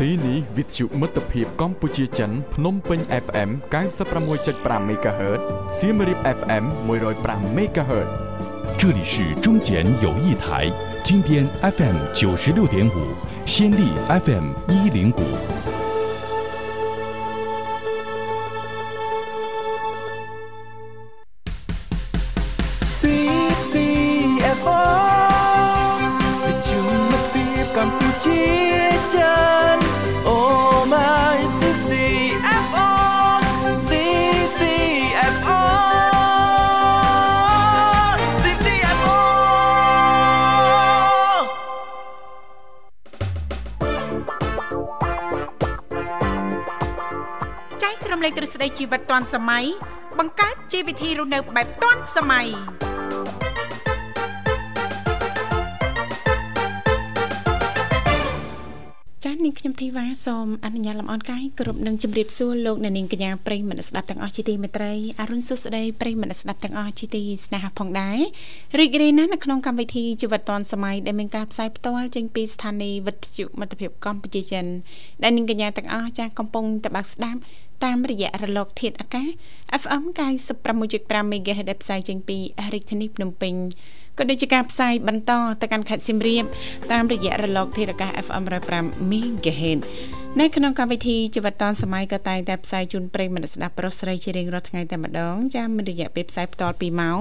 ទីនេះវិទ្យុមិត្តភាពកម្ពុជាចិនភ្នំពេញ FM 96.5 MHz សៀមរាប FM 105 MHz 这里是中检友谊台金边 FM 96.5仙丽 FM 105 ទាន់សម័យបង្កើតជីវវិធីរស់នៅបែបទាន់សម័យចា៎នាងខ្ញុំធីវ៉ាសូមអនុញ្ញាតលំអរកាយគ្រប់នឹងជម្រាបសួរលោកអ្នកនាងកញ្ញាប្រិយមិត្តស្ដាប់ទាំងអស់ជាទីមេត្រីអរុនសុស្ដីប្រិយមិត្តស្ដាប់ទាំងអស់ជាទីស្នេហាផងដែររីករាយណាស់នៅក្នុងកម្មវិធីជីវិតឌွန်សម័យដែលមានការផ្សាយផ្ទាល់ចេញពីស្ថានីយ៍វិទ្យុមិត្តភាពកម្ពុជាចិនដែលនាងកញ្ញាទាំងអស់ចាស់កំពុងតបស្ដាប់ តាមរយៈរលកធាតុអាកាស FM 96.5 MHz ដែលផ្សាយចេញពីរាជធានីភ្នំពេញក៏ដូចជាការផ្សាយបន្តទៅកាន់ខេត្តសៀមរាបតាមរយៈរលកធាតុអាកាស FM 105 MHz នៅក្នុងកម្មវិធីជីវិតឌွန်សម័យក៏តែងតែផ្សាយជូនប្រិយមិត្តស្ដាប់ប្រុសស្រីជារៀងរាល់ថ្ងៃតែម្ដងចាមានរយៈពេលផ្សាយផ្ទាល់2ម៉ោង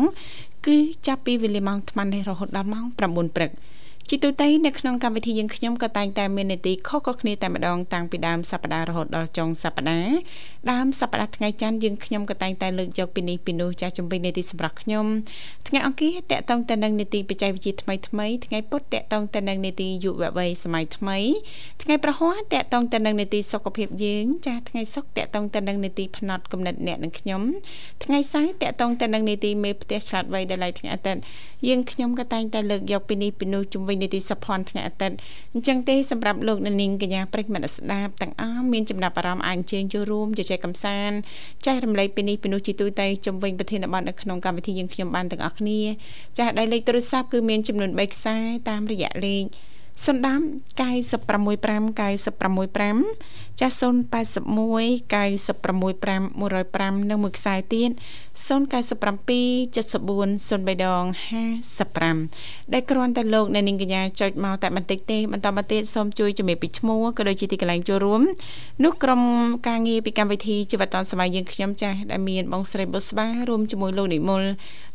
គឺចាប់ពីវេលាម៉ោង8:00នេះរហូតដល់ម៉ោង9:00ព្រឹក ជាទូទៅនៅក្នុងកម្មវិធីយើងខ្ញុំក៏តែងតែមាននីតិខុសៗគ្នាតែម្ដងតាំងពីដើមសប្ដាហ៍រហូតដល់ចុងសប្ដាហ៍ដើមសប្ដាហ៍ថ្ងៃច័ន្ទយើងខ្ញុំក៏តែងតែលើកយកពីនេះពីនោះចាស់ជំវិញនីតិសម្រាប់ខ្ញុំថ្ងៃអង្គារតកតងទៅនឹងនីតិបច្ចេកវិទ្យាថ្មីថ្មីថ្ងៃពុធតកតងទៅនឹងនីតិយុវវ័យសម័យថ្មីថ្ងៃប្រហ័សតកតងទៅនឹងនីតិសុខភាពយើងចាស់ថ្ងៃសុក្រតកតងទៅនឹងនីតិផ្នែកគំនិតអ្នកនិងខ្ញុំថ្ងៃសៅរ៍តកតងទៅនឹងនីតិមេផ្ទះឆ្លាតវៃដែលឡៃថ្ងៃអាទិត្យយើងខ្ញុំក៏តែងតែលើកយកពីនេះពីនោះជំវិញនីតិសភ័នថ្ងៃអាទិត្យអញ្ចឹងទេសម្រាប់លោកអ្នកនាងកញ្ញាប្រិយមិត្តស្ដាប់ទាំងអស់មានចំណាប់អារម្មណ៍អាចអញ្ជើញចូលរួមជជែកកម្សាន្តចែករំលែកពីនេះពីនោះជាទូទៅជំវិញប្រធានបទនៅក្នុងកម្មវិធីយើងខ្ញុំបានទាំងអស់គ្នាចាស់ដៃលេខទូរស័ព្ទគឺមានចំនួន3ខ្សែតាមរយៈលេខ0 ដាំ965 965ចាស់081 965 105និងមួយខ្សែទៀត097 74 03ដង55ដែលគ្រាន់តែលោកអ្នកនាងកញ្ញាចុចមកតែបន្តិចទេបន្តមកទៀតសូមជួយជំរាបពីឈ្មោះក៏ដូចជាទីកន្លែងចូលរួមនោះក្រុមការងារពីកម្មវិធីជីវិតឌុនសម័យយើងខ្ញុំចាស់ដែលមានបងស្រីបុស្បារួមជាមួយលោកនិមល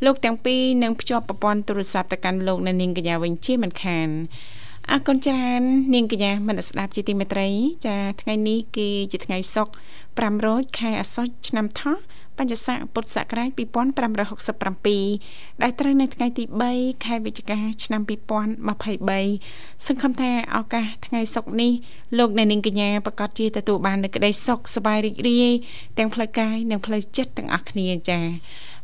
លោកទាំងពីរនឹងភ្ជាប់ប្រព័ន្ធទូរស័ព្ទទៅកាន់លោកអ្នកនាងកញ្ញាវិញជាមិនខាន អរគុណច្រើននាងកញ្ញាមនស្ដាប់ជាទីមេត្រី ចាថ្ងៃនេះគឺជាថ្ងៃសុក្រ500ខែអាសត់ឆ្នាំថោះបញ្ញស័កពុទ្ធសករាជ2567ដែលត្រូវនៅថ្ងៃទី3ខែវិច្ឆិកាឆ្នាំ2023សង្ឃឹមថាឱកាសថ្ងៃសុក្រនេះលោកអ្នកនាងកញ្ញាប្រកាសជាទទួលបាននូវក្តីសុខសប្បាយរីករាយទាំងផ្លូវកាយនិងផ្លូវចិត្តទាំងអស់គ្នាចា៎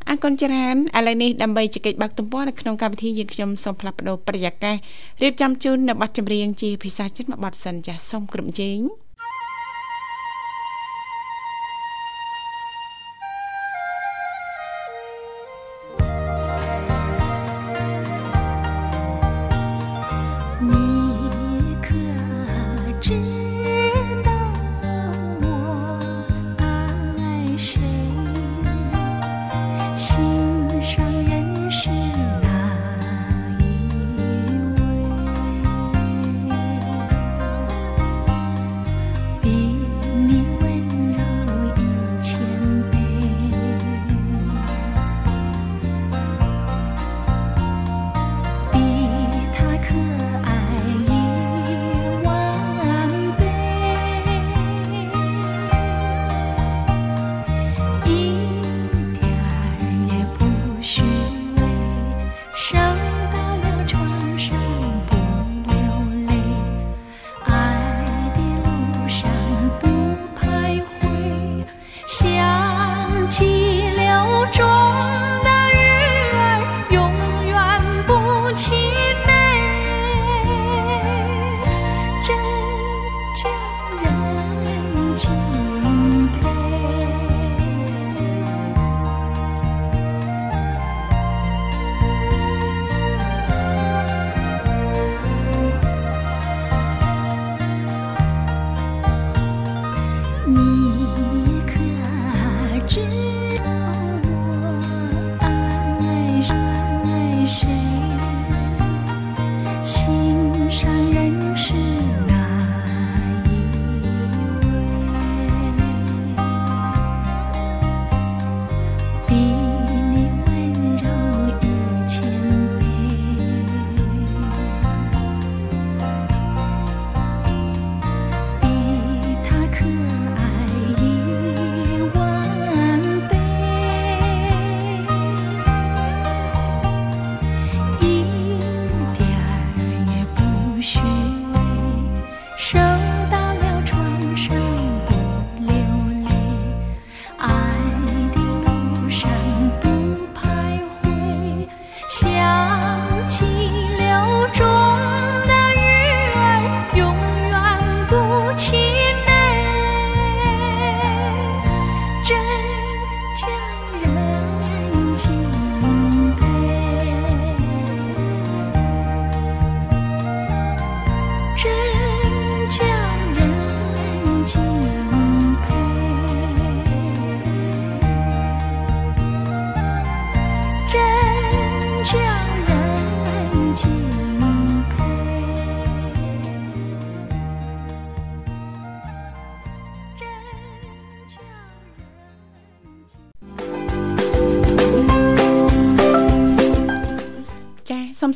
អរគុណច្រើនឥឡូវនេះដើម្បីជែកបាក់ទំព័រនៅក្នុងកម្មវិធីយើងខ្ញុំសូមផ្លាស់ប្ដូរប្រយាកររៀបចំជូននៅប័ណ្ណចម្រៀងជាភាសាចិនមួយប័ណ្ណសិនចាសសូមគ្រប់ជេង你可知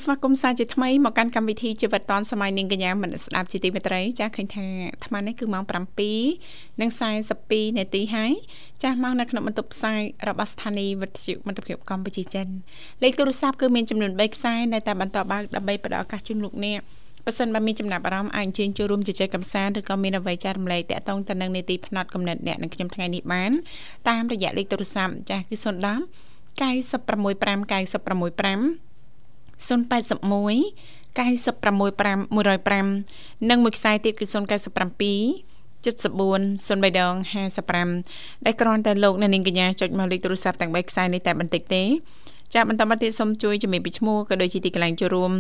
ស្វាគមន៍សាជាថ្មីមកកាន់កម្មវិធីជីវិតឌွန်សម័យនាងកញ្ញាមនស្ដាប់ជាទីមេត្រីចាស់ឃើញថាអាត្មានេះគឺម៉ោង7:42នាទីហើយចាស់មកនៅក្នុងបន្ទប់ផ្សាយរបស់ស្ថានីយ៍វិទ្យុមិត្តភាពកម្ពុជាចិនលេខទូរស័ព្ទគឺមានចំនួន3ខ្សែនៅតែបន្តបើកដើម្បីផ្ដល់ឱកាសជូនលោកអ្នកបើសិនបើមានចំណាប់អារម្មណ៍អាចអញ្ជើញចូលរួមជជែកកម្សាន្តឬក៏មានអ្វីចែករំលែកតាក់ទងទៅនឹងនីតិផ្នែកកំណត់អ្នកនឹងខ្ញុំថ្ងៃនេះបានតាមរយៈលេខទូរស័ព្ទចាស់គឺ010 965 965 081 965 105និងមួយខ្សែទៀតគឺ097 74 03ដង55ដែលគ្រាន់តែលោកអ្នកនាងកញ្ញាចុចមកលេខទូរស័ព្ទទាំង3ខ្សែនេះតែបន្តិចទេចាបន្តមកទៀតសូមជួយជំរាបពីឈ្មោះក៏ដូចជាទីកន្លែងចូលរួម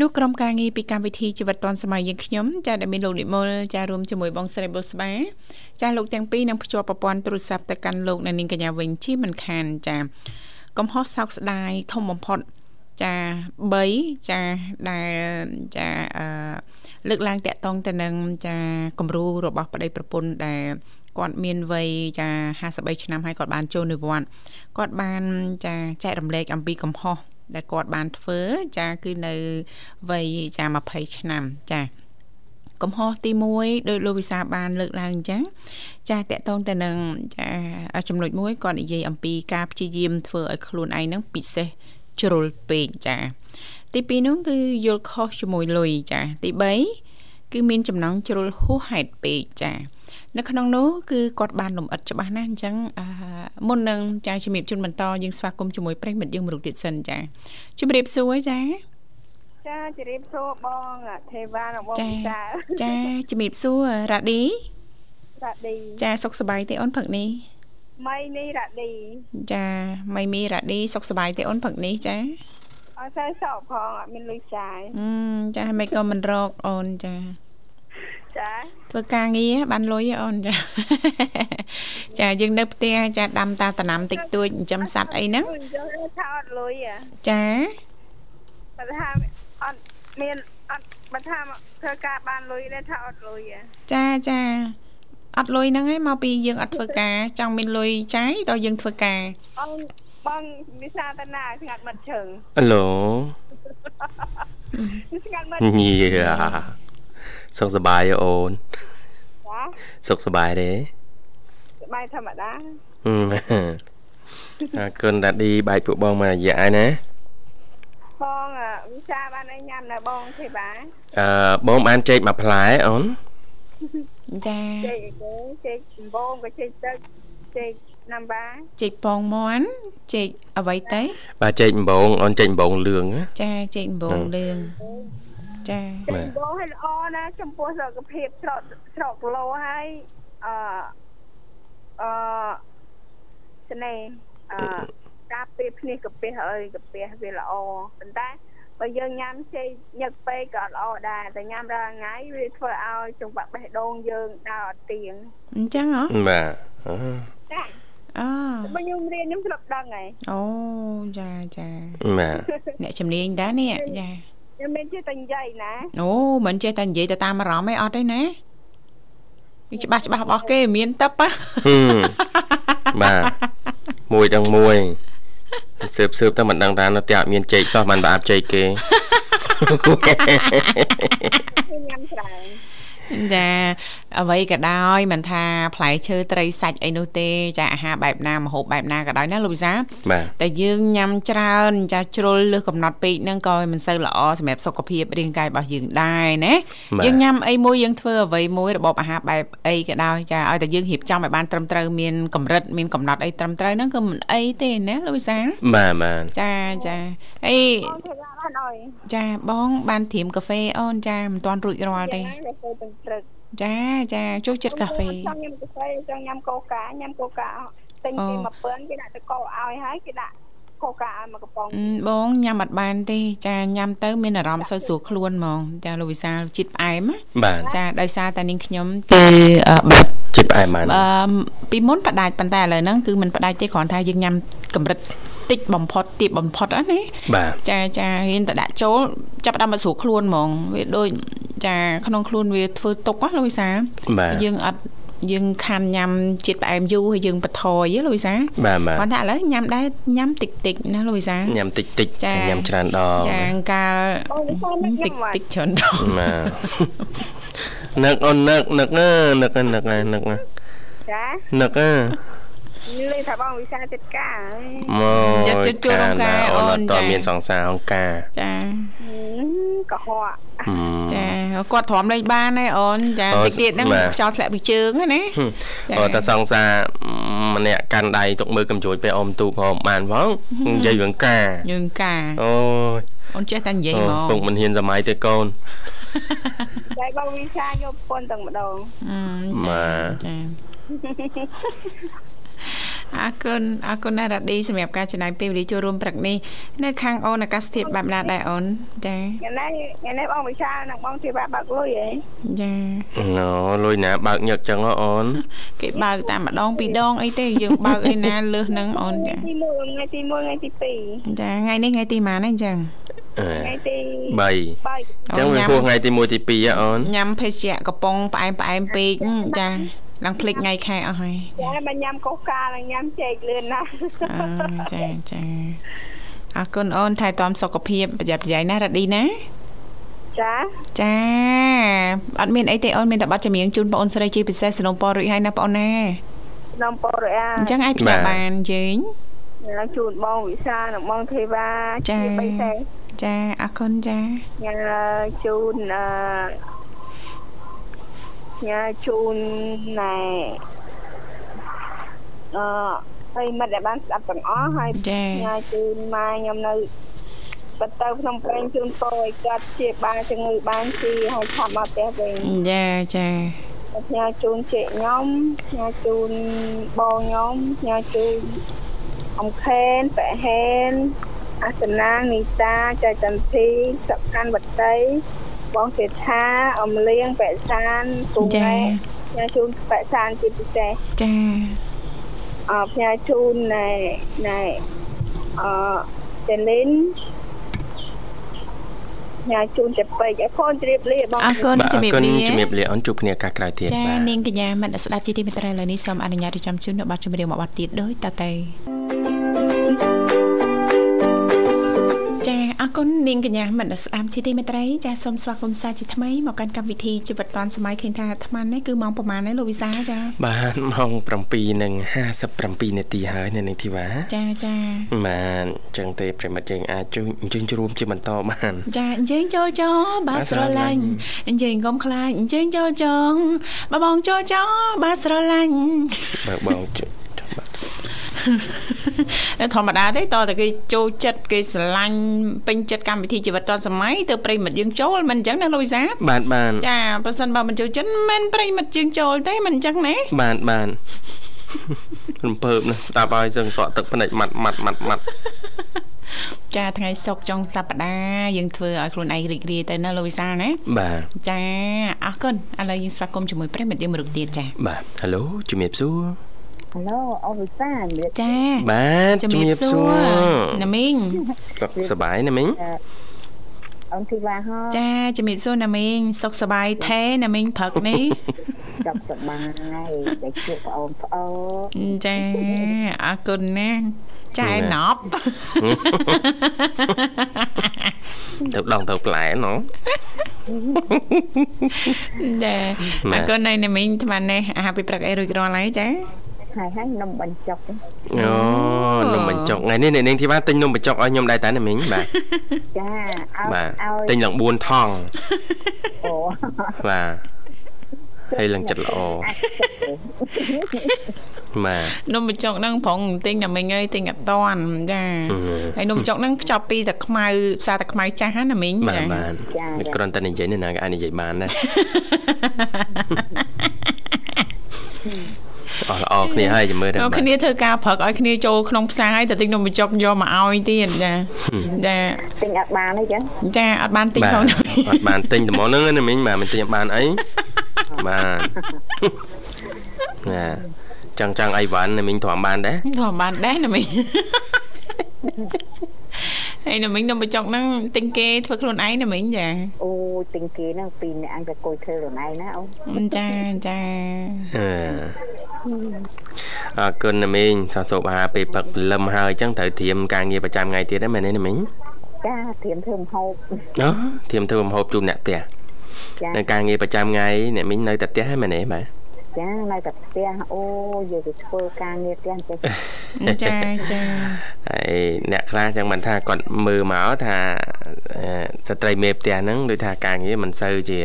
នោះក្រុមការងារពីកម្មវិធីជីវិតឌွန်សម័យយើងខ្ញុំចាដែលមានលោកនិមលចារួមជាមួយបងស្រីបុស្បាចាលោកទាំងពីរនឹងភ្ជាប់ប្រព័ន្ធទូរស័ព្ទទៅកាន់លោកអ្នកនាងកញ្ញាវិញជាមិនខានចាកំហុសសោកស្ដាយធំបំផុត ចា3ចាដែលចាអឺលើកឡើងតាក់ទងទៅនឹងចាគំរូរបស់ប្តីប្រពន្ធដែលគាត់មានវ័យចា53ឆ្នាំហើយគាត់បានចូលនិវត្តន៍គាត់បានចាចែករំលែកអំពីកំហុសដែលគាត់បានធ្វើចាគឺនៅវ័យចា20ឆ្នាំចាកំហុសទី1ដោយលោកវិសាបានលើកឡើងអញ្ចឹងចាតកតងទៅនឹងចាចំណុចមួយគាត់និយាយអំពីការព្យាយាមធ្វើឲ្យខ្លួនឯងនឹងពិសេស ជ្រុលពេកចាទី2នោះគឺយល់ខុសជាមួយលុយចាទី3គឺមានចំណងជ្រុលហួសហេតុពេកចានៅក្នុងនោះគឺគាត់បានលំអិតច្បាស់ណាស់អញ្ចឹងអឺមុននឹងចាជំរាបជូនបន្តយើងស្វាគមន៍ជាមួយប្រិមិត្តយើងមរុកទៀតសិនចាជំរាបសួរចាចាជម្រាបសួរបងទេវ៉ារបស់ចាចាជំរាបសួររ៉ាឌីរ៉ាឌីចាសុខសប្បាយទេអូនផឹកនេះ ម៉ៃនេះរ៉ាឌីចាម៉ៃមីរ៉ាឌីសុខសប្បាយទេអូនផឹកនេះចាអត់សូវសក់ផងអត់មានលុយចាយអឺចាមិនក៏មិនរកអូនចាចាធ្វើការងារបានលុយអូនចាចាយើងនៅផ្ទះចាដាំតាតំណាំតិចតួចចិញ្ចឹមសត្វអីហ្នឹងយើងថាអត់លុយចាបើថាអត់មានអត់បើថាធ្វើការបានលុយទេថាអត់លុយចាចា អត់លុយហ្នឹងឯងមកពីយើងអត់ធ្វើការចង់មានលុយចាយតើយើងធ្វើការបងបងវិសាតាណាស្ងាត់មាត់ជើងហេឡូស្ងាត់មាត់ញីសុខសប្បាយអូនចាសុខសប្បាយទេសប្បាយធម្មតាអរគុណដាឌីបាយពួកបងមួយរយៈហើយណាបងវិសាបានឲ្យញ៉ាំនៅបងទេបាទអឺបងបានចេកមួយផ្លែអូន ចាចេកទេចេកដំបងក៏ចេកទឹកចេកណាំបាចេកពងមន់ចេកអ្វីទៅបាទចេកដំបងអូនចេកដំបងលឿងចាចេកដំបងលឿងចាចេកដំបងឲ្យល្អណាចំពោះសុខភាពស្រកស្រកគីឡូហើយអឺអឺស្នេហ៍អឺការពេលភ្នេះកាពះអើយកាពះវាល្អប៉ុន្តែ បើយើងញ៉ាំចេកញឹកពេកក៏ល្អដែរតែញ៉ាំរាល់ថ្ងៃវាធ្វើឲ្យចង្វាក់បេះដូងយើងដើរអត់ទៀងអញ្ចឹងហ៎បាទចាអូបើខ្ញុំរៀនខ្ញុំស្រាប់ដឹងហើយអូចាចាបាទអ្នកជំនាញដែរនេះចាខ្ញុំមិនចេះតែនិយាយណាអូមិនចេះតែនិយាយទៅតាមអារម្មណ៍ឯអត់ទេណាវាច្បាស់ច្បាស់របស់គេមានតឹបបាទមួយទាំងមួយ ស៊ើបស៊ើបតែមិនដឹងថានៅផ្ទះអត់មានចេកសោះមិនប្រអាប់ចេកគេញ៉ាំច្រើន ចាអ្វីក៏ដោយមិនថាផ្លែឈើត្រីសាច់អីនោះទេចាអាហារបែបណាម្ហូបបែបណាក៏ដោយណាលោកវិសាតែយើងញ៉ាំច្រើនចាជ្រុលលើសកំណត់ពេកហ្នឹងក៏មិនសូវល្អសម្រាប់សុខភាពរាងកាយរបស់យើងដែរណាយើងញ៉ាំអីមួយយើងធ្វើអ្វីមួយរបបអាហារបែបអីក៏ដោយចាឲ្យតែយើងរៀបចំឲ្យបានត្រឹមត្រូវមានកម្រិតមានកំណត់អីត្រឹមត្រូវហ្នឹងគឺមិនអីទេណាលោកវិសាបាទបាទចាចាអីចាបងបានត្រៀមកាហ្វេអូនចាមិនទាន់រួចរាល់ទេព្រឹកចាចាចូលចិត្តកាហ្វេចង់ញ៉ាំកាហ្វេចង់ញ៉ាំកូកាញ៉ាំកូកាទិញគេមកពឿនគេដាក់ទៅកោឲ្យហើយគេដាក់កូកាឲ្យមកកំប៉ុងបងញ៉ាំអត់បានទេចាញ៉ាំទៅមានអារម្មណ៍សើស្រួលខ្លួនហ្មងចាលោកវិសាលជាតិផ្អែមចាដោយសារតែនាងខ្ញុំគឺបាត់ជាតិផ្អែមបានអឺពីមុនផ្ដាច់ប៉ុន្តែឥឡូវហ្នឹងគឺមិនផ្ដាច់ទេគ្រាន់តែយើងញ៉ាំកម្រិតតិចបំផុតទៀបបំផុតណាចាចាហ៊ានតែដាក់ចូលចាប់ដើមមកស្រួលខ្លួនហ្មងវាដូច ចាក្នុងខ្លួនវាធ្វើទុកណាលោកវិសាយើងអត់យើងខានញ៉ាំជាតិផ្អែមយូរហើយយើងបន្ថយហ៎លោកវិសាបាទបាទគាត់ថាឥឡូវញ៉ាំដែរញ៉ាំតិចតិចៗណាលោកវិសាញ៉ាំតិចតិចចា៎ញ៉ាំច្រើនដងចាកាលបងវិសានឹកតិចញ៉ាំបាតិត់ចច្រើនដងបាទនឹកអូននឹកនឹកអើនឹកអើនឹកអើនឹកអើចានឹកអើ លេងថាបងវិសាចិត្តការហើយមកយកចិត្តជួបរង្ការអូនតចា៎មានសង្សារអង្ការចាហឹមកុហកហឹមចាគាត់ទ្រាំលេងបានហើយអូនចាអូតិចទៀតហ្នឹងបាទខ្យល់ធ្លាក់ពីជើងហ្នឹងណាចា៎អូតែសង្សារម្នាក់កាន់ដៃទុកមើលកំជ្រួចពេលអមទូកហមបានផងនិយាយរឿងការយើងការអូយអូនចេះតែនិយាយអូហ្មងពុកមិនហ៊ានសម័យទេកូនតែបងវិសាយកប្រពន្ធទាំងម្ដងអឺម៉ាចា អរគុណអរគុណណាស់រ៉ាឌីសម្រាប់ការចំណាយពេលវេលាចូលរួមព្រឹកនេះនៅខាងអូនអាកាសធាតុបែបណាដែរអូនចាថ្ងៃនេះថ្ងៃនេះបងវិសានិងបងធីវ៉ាបើកលុយហ៎ចាណូលុយណាបើកញឹកចឹងហ៎អូនគេបើកតែម្ដងពីរដងអីទេយើងបើកអីណាលើសហ្នឹងអូនចាទី1ថ្ងៃទី1ថ្ងៃទី2ចាថ្ងៃនេះថ្ងៃទីម៉ានហ្នឹងអញ្ចឹងអឺថ្ងៃទី3 3ចឹងវាហួសថ្ងៃទី1ទី2ហ៎អូនញ៉ាំភេសជ្ជៈកំប៉ុងផ្អែមផ្អែមពេកហឹមចា ឡើងភ្លេចថ្ងៃខែអស់ហើយចាបើញ៉ាំកុសកានិងញ៉ាំចេកលឿនណាស់អឺចាចាអរគុណអូនថែទាំសុខភាពប្រយ័ត្នប្រយែងណារ៉ាឌីណាចាចាអត់មានអីទេអូនមានតែប័ណ្ណចម្រៀងជូនបងអូនស្រីជាពិសេសสนុំពររួចហើយណាបងអូនណានំពរអាអញ្ចឹងអាចផ្ញើបានយើងញ៉ាំជូនបងវិសានិងបងធីវ៉ាចាជាបីសេចាអរគុណចាញ៉ាំជូនអឺ ញ៉ាំជូនណែអឺហើយមិត្តដែលបានស្ដាប់ទាំងអស់ហើយចាញ៉ាំជូនម៉ែខ្ញុំនៅបន្តទៅក្នុងពេញជូនពរឲ្យគាត់ជាបានជំងឺបានស៊ីហើយឆាប់មកផ្ទះវិញចាចាផ្ញើជូនជែកខ្ញុំផ្ញើជូនបងខ្ញុំផ្ញើជូនអំខេនប៉ែហេនអាសនាងនីតាចៃចន្ទធីសុខាន់វតី បងសេដ្ឋាអំលៀងប៉ែសានពូចាម៉ែផ្ញើជូនប៉ែសានជាពិសេសចាអឺផ្ញើជូនណែណែអឺចេលីនផ្ញើជូនចាពេកឲ្យផងជ្រាបលាបងអរគុណបាទជំរាបអរគុណលាជំរាបលាអូនជួបគ្នាឱកាសក្រោយទៀតចាបាទនាងកញ្ញាមិត្តអ្នកស្ដាប់ជាទីមេត្រីឥឡូវនេះសូមអនុញ្ញាតរៀបចំជូននៅប័ណ្ណចម្រៀងមួយប័ណ្ណទៀតដូចតទៅ អរគុណនាងកញ្ញាមិត្តអ្នកស្ដាប់ជាទីមេត្រីចាសូមស្វាគមន៍សាជាថ្មីមកកាន់កម្មវិធីជីវិតឌွန်សម័យឃើញថាអាត្មានេះគឺម៉ោងប្រហែលនេះលោកវិសាចាបាទម៉ោង7:57នាទីហើយនៅនឹងធីវ៉ាចាចាបាទអញ្ចឹងទេប្រិមិត្តយើងអាចជួយអញ្ជើញជួបជាបន្តបានចាអញ្ជើញចូលចោបាទស្រឡាញ់អញ្ជើញកុំខ្លាចអញ្ជើញចូលចងបបងចូលចោបាទស្រឡាញ់បើបងជួយបាទ ធម្មតាទេតើតែគេចូលចិត្តគេស្រឡាញ់ពេញចិត្តកម្មវិធីជីវិតឌွန်សម័យទៅប្រិយមិត្តយើងចូលមិនអញ្ចឹងណាលូវីសាបាទបាទចាបើសិនបើមិនចូលចិត្តមិនប្រិយមិត្តយើងចូលទេមិនអញ្ចឹងណាបាទបាទរំភើបណាស់ស្ដាប់ឲ្យសឹងស្រក់ទឹកភ្នែកម៉ាត់ម៉ាត់ម៉ាត់ម៉ាត់ចាថ្ងៃសុកចុងសប្តាហ៍យើងធ្វើឲ្យខ្លួនឯងរីករាយទៅណាលូវីសាណាបាទចាអរគុណឥឡូវយើងស្វាគមន៍ជាមួយប្រិយមិត្តយើងមួយរូបទៀតចាបាទហៅជំរាបសួរហ ឡូអូវិសាជំរាបចាបាទជំរាបសួរណាមីងសុខសប្បាយណាមីងអូនធីវ៉ាហោចាជំរាបសួរណាមីងសុខសប្បាយថេណាមីងព្រឹកនេះសុខសប្បាយតែជួបបងប្អូនចាអរគុណណាចាឯណប់ទៅដងទៅផ្លែណោះចាម៉ែអរគុណណៃណាមីងអាត្មានេះអាហារពេលព្រឹកអីរួចរាល់ហើយចា ហើយហើយនំបញ្ចុកអូនំបញ្ចុកថ្ងៃនេះអ្នកនាងធីវ៉ាទិញនំបញ្ចុកឲ្យខ្ញុំដែរតើណាមីងបាទចាឲ្យបាទឲ្យទិញឡើង4ថង់អូបាទហើយឡើងចិត្តល្អបាទនំបញ្ចុកហ្នឹងប្រងទិញណាមីងអើយទិញអត់តាន់ចាហឹមហើយនំបញ្ចុកហ្នឹងខ្ចប់ពីតែខ្មៅផ្សារតែខ្មៅចាស់ហ្នឹងណាមីងបាទបាទគ្រាន់តែនិយាយនេះណាក៏អាចនិយាយបានដែរ អស់ល្អគ្នាហើយចាំមើលទៅអូគ្នាធ្វើការព្រឹកឲ្យគ្នាចូលក្នុងផ្សារហើយតែទិញនំបញ្ចុកយកមកឲ្យទៀតចាចាទិញអត់បានអីចឹងចាអត់បានទិញបាទផងអត់បានទិញត្មងហ្នឹងណាមីងបាទមិនទិញអត់បានអីបាទណាចង់ចង់អីវ៉ាន់ណាមីងទ្រាំបានដែរធម្មបានដែរណាមីងហើយណាមិញនំបញ្ចុកហ្នឹងទិញគេធ្វើខ្លួនឯងណាមិញចាអូយទិញគេហ្នឹងពីរអ្នកអង្គទៅគួយធ្វើខ្លួនឯងណាអូនចាចាអឺ អរគុណណាមីងសោះសូបអាហារពេលព្រឹកព្រលឹមហើយអញ្ចឹងត្រូវត្រៀមការងារប្រចាំថ្ងៃទៀតហ្នឹងមែនទេណាមីងចាត្រៀមធ្វើម្ហូបអូត្រៀមធ្វើម្ហូបជូនអ្នកផ្ទះចានៅការងារប្រចាំថ្ងៃអ្នកមីងនៅតែផ្ទះហ្នឹងមែនទេបាទ ចានៅតែផ្ទះអូយយកទៅធ្វើការងារផ្ទះចេះចាចាហើយអ្នកខ្លះចឹងមិនថាគាត់មើលមកថាអឺស្ត្រីមេផ្ទះហ្នឹងដូចថាការងារមិនសូវជា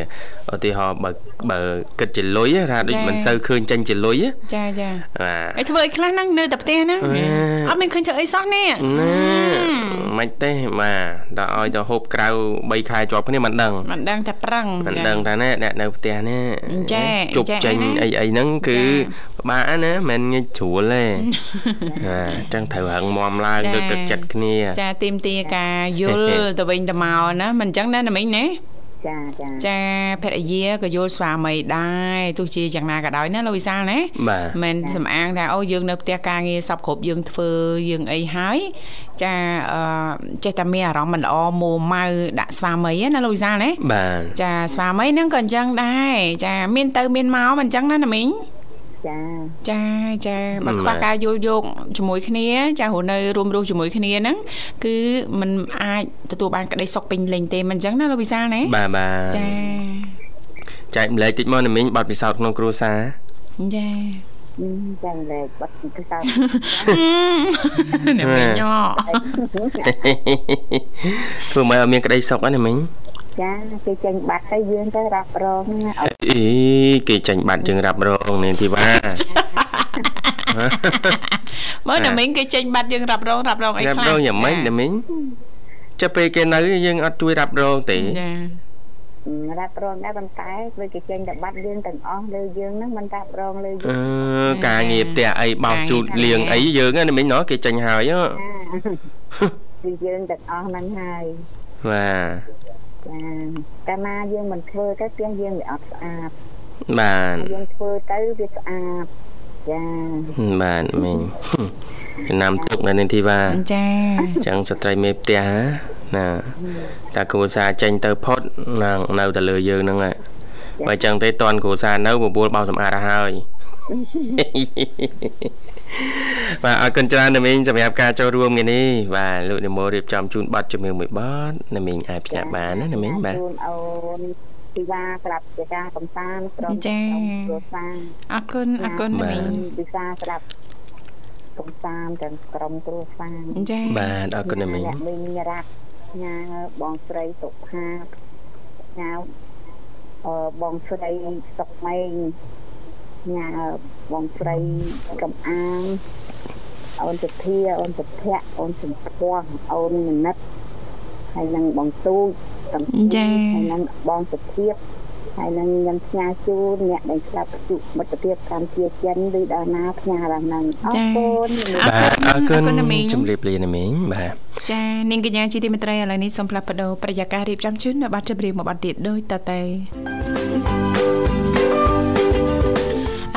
ឧទាហរណ៍បើបើគិតជាលុយណាថាដូចមិនសូវឃើញចេញជាលុយណាចាចាបាទហើយធ្វើអីខ្លះហ្នឹងនៅតែផ្ទះហ្នឹងអឺអត់មានឃើញធ្វើអីសោះនេះណាមិនទេបាទដល់ឲ្យទៅហូបក្រៅ3ខែជាប់គ្នាមិនដឹងមិនដឹងតែប្រឹងមិនដឹងថាណាអ្នកនៅផ្ទះនេះចាជប់ចាចេញណាអីអីហ្នឹងគឺចាពិបាកណាមិនងាយស្រួលទេបាទអញ្ចឹងត្រូវរឹងមាំឡើងចាលើកទឹកចិត្តគ្នា ចាទីមទាការយល់ទៅវិញទៅមកណាមិនអញ្ចឹងណាណាមិញណា ចាចាចាភរិយាក៏យល់ស្វាមីដែរទោះជាយ៉ាងណាក៏ដោយណាលោកវិសាលណាបាទមិនសំអាងថាអូយើងនៅផ្ទះការងារសពគ្រប់យើងធ្វើយើងអីហើយចាអឺចេះតែមានអារម្មណ៍មិនល្អមួម៉ៅដាក់ស្វាមីណាលោកវិសាលណាបាទចាស្វាមីហ្នឹងក៏អញ្ចឹងដែរចាមានទៅមានមកមិនអញ្ចឹងណាណាមីង ចាចាចាបើខ្វះការយល់យកជាមួយគ្នាចារស់នៅរួមរស់ជាមួយគ្នាហ្នឹងគឺมันអាចទទួលបានក្តីសុខពេញលេញទេមិនអញ្ចឹងណាលោកវិសាលណាបាទបាទចាចែកម្លែកតិចមកណាមីងបាត់ពិសោធន៍ក្នុងគ្រួសារចាអឺចាលេខបាត់ទៅតើអ្នកមីងញ៉ធ្វើមកឲ្យមានក្តីសុខណាមីង ចាគេចេញបាត់ទៅយើងទៅរ៉ាប់រងណាអូអីគេចាញ់បាត់យើងរ៉ាប់រងនាងធីវ៉ាមើលអ្នកមីងគេចេញបាត់យើងរ៉ាប់រងរ៉ាប់រងអីរ៉ាខ្លះប់រងយ៉ាងម៉េចណាមីងចាប់ពេលគេនៅយើងអត់ជួយរ៉ាប់រងទេចារ៉ាប់រងដែរប៉ុន្តែវាគេចេញតែបាត់យើងទាំងអស់លើយើងហ្នឹងមិនរ៉ាប់រងលើយើអឺងការងារផ្ទះអីបោកជូតលៀងអីយើងណាមីងណោះគេចាញ់ហើយហ៎គឺយើងទាំងអស់ហ្នឹងហើយបាទចា កាលណាយើងមិនធ្វើទៅផ្ទះយើងវាអត់ស្អាតបាទយើងធ្វើទៅវាស្អាតចាបាទមីងចំណាំទុកនៅនាងធីវ៉ាចាអញ្ចឹងស្ត្រីមេផ្ទះណាតាគ្រួសារចេញទៅផុតនឹងនៅតែលើយើងហ្នឹងហើយបើអញ្ចឹងទេតន់គ្រួសារនៅបបួលបោសសម្អាតទៅហើយ បាទអរគុណច្រើនណាមីងសម្រាប់ការចូលរួមថ្ងៃនេះបាទលោកនិមលរៀបចំជូនប័ណ្ណជំនឿមួយប័ណ្ណណាមីងអាចផ្ញើបានណាណាមីងបាទជូនអូនពីវ៉ាស្រាប់ជាការកំសាន្តក្រុមចាគ្រួសារអរគុណអរគុណណាមីងពិសាស្រាប់កំសាន្តទាំងក្រុមគ្រួសារចាបាទអរគុណណាមីងអ្នកមីងរ៉ាប់ញ៉ាបងស្រីសុផាតញ៉ាអឺបងស្រីសុកម៉េង ញ៉ាបងស្រីកំអាងអូនសុធាអូនសុភ័ក្រអូនសំភ័ងអូនមនិតហើយនឹងបងទូចទាំងពីរចាហើយនឹងបងសុធៀបហើយនឹងខ្ញុំផ្ញើជូនអ្នកដែលស្លាប់ជុមិត្តភាពកម្ពុជាចិនឬដល់ណាផ្ញើដល់ហ្នឹងអរគុណបាទអរគុណអរគុណណាមីងជម្រាបលាណាមីងបាទចានាងកញ្ញាជាទីមេត្រីឥឡូវនេះសូមផ្លាស់ប្ដូរប្រយាកររៀបចំជូននៅបាត់ជម្រាបមួយបាត់ទៀតដូចតទៅ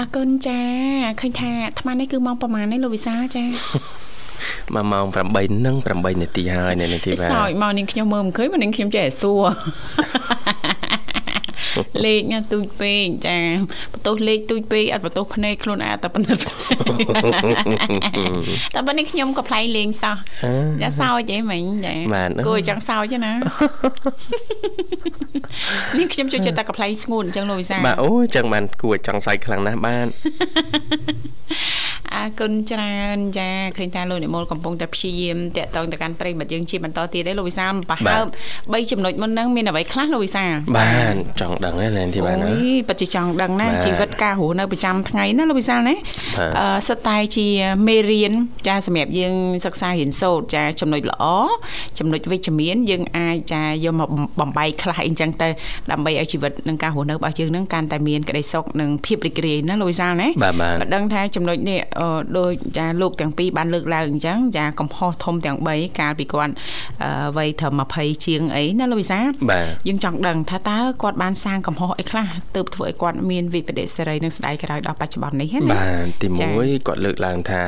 អរគុណចាឃើញថាអាត្មានេះគឺម៉ោងប្រហែលនេះលោកវិសាលចាមកម៉ោង8នឹង8នាទីហើយនៅនាងធីវ៉ាសោចមកនាងខ្ញុំមើលមិនឃើញមកនាងខ្ញុំចេះតែសួរ លេខណាទូចពេកចាបន្ទោសលេខទូចពេកអត់បន្ទោសភ្នែកខ្លួនឯងតែប៉ុណ្ណឹងតែប៉ុណ្នេះខ្ញុំក៏ផ្លែងលេងសោះចាសោចអីមិញចាបាទគួរឲ្យចង់សោចទេណានេះខ្ញុំចូលចិត្តតែកំ pl ែងស្ងួនអញ្ចឹងលោកវិសាបាទអូយចឹងបានគួរចង់សាច់ខ្លាំងណាស់បាទអរគុណច្រើនចាឃើញថាលោកនិមលកំពុងតែព្យាយាមតាក់ទងទៅកាន់ប្រិយមិត្តយើងជាបន្តទៀតទេលោកវិសាលប្រហើប3ចំណុចមុនហ្នឹងមានអ្វីខ្លះលោកវិសាលបាទចង់ដឹងណានាងធីវ៉ាណាអូយពិតជាចង់ដឹងណាបាទជីវិតការរស់នៅប្រចាំថ្ងៃណាលោកវិសាលណាបាទអឺសិតតែជាមេរៀនចាសម្រាប់យើងសិក្សារៀនសូត្រចាចំណុចល្អចំណុចវិជ្ជមានយើងអាចចាយកមកបំបែកខ្លះអីចឹងទៅដើម្បីឲ្យជីវិតនិងការរស់នៅរបស់យើងនឹងកាន់តែមានក្តីសុខនិងភាពរីករាយណាលោកវិសាលណាបាទបាទមិនដឹងថាចំណុចនេះអឺដូចចាលោកទាំងពីរបានលើកឡើងអញ្ចឹងចាកំហុសធំទាំង3កាលពីគាត់អឺវ័យត្រឹម20ជាងអីណាលោកវិសាលបាទយើងចង់ដឹងថាតើគាត់បានសាងងកំហុសអីខ្លះទើបធ្វើឲ្យគាត់មានវិបដិសេរីនិងស្ដាយក្រោយដល់បច្ចុប្បន្ននេះណាបាទទីចា៎1គាត់លើកឡើងថា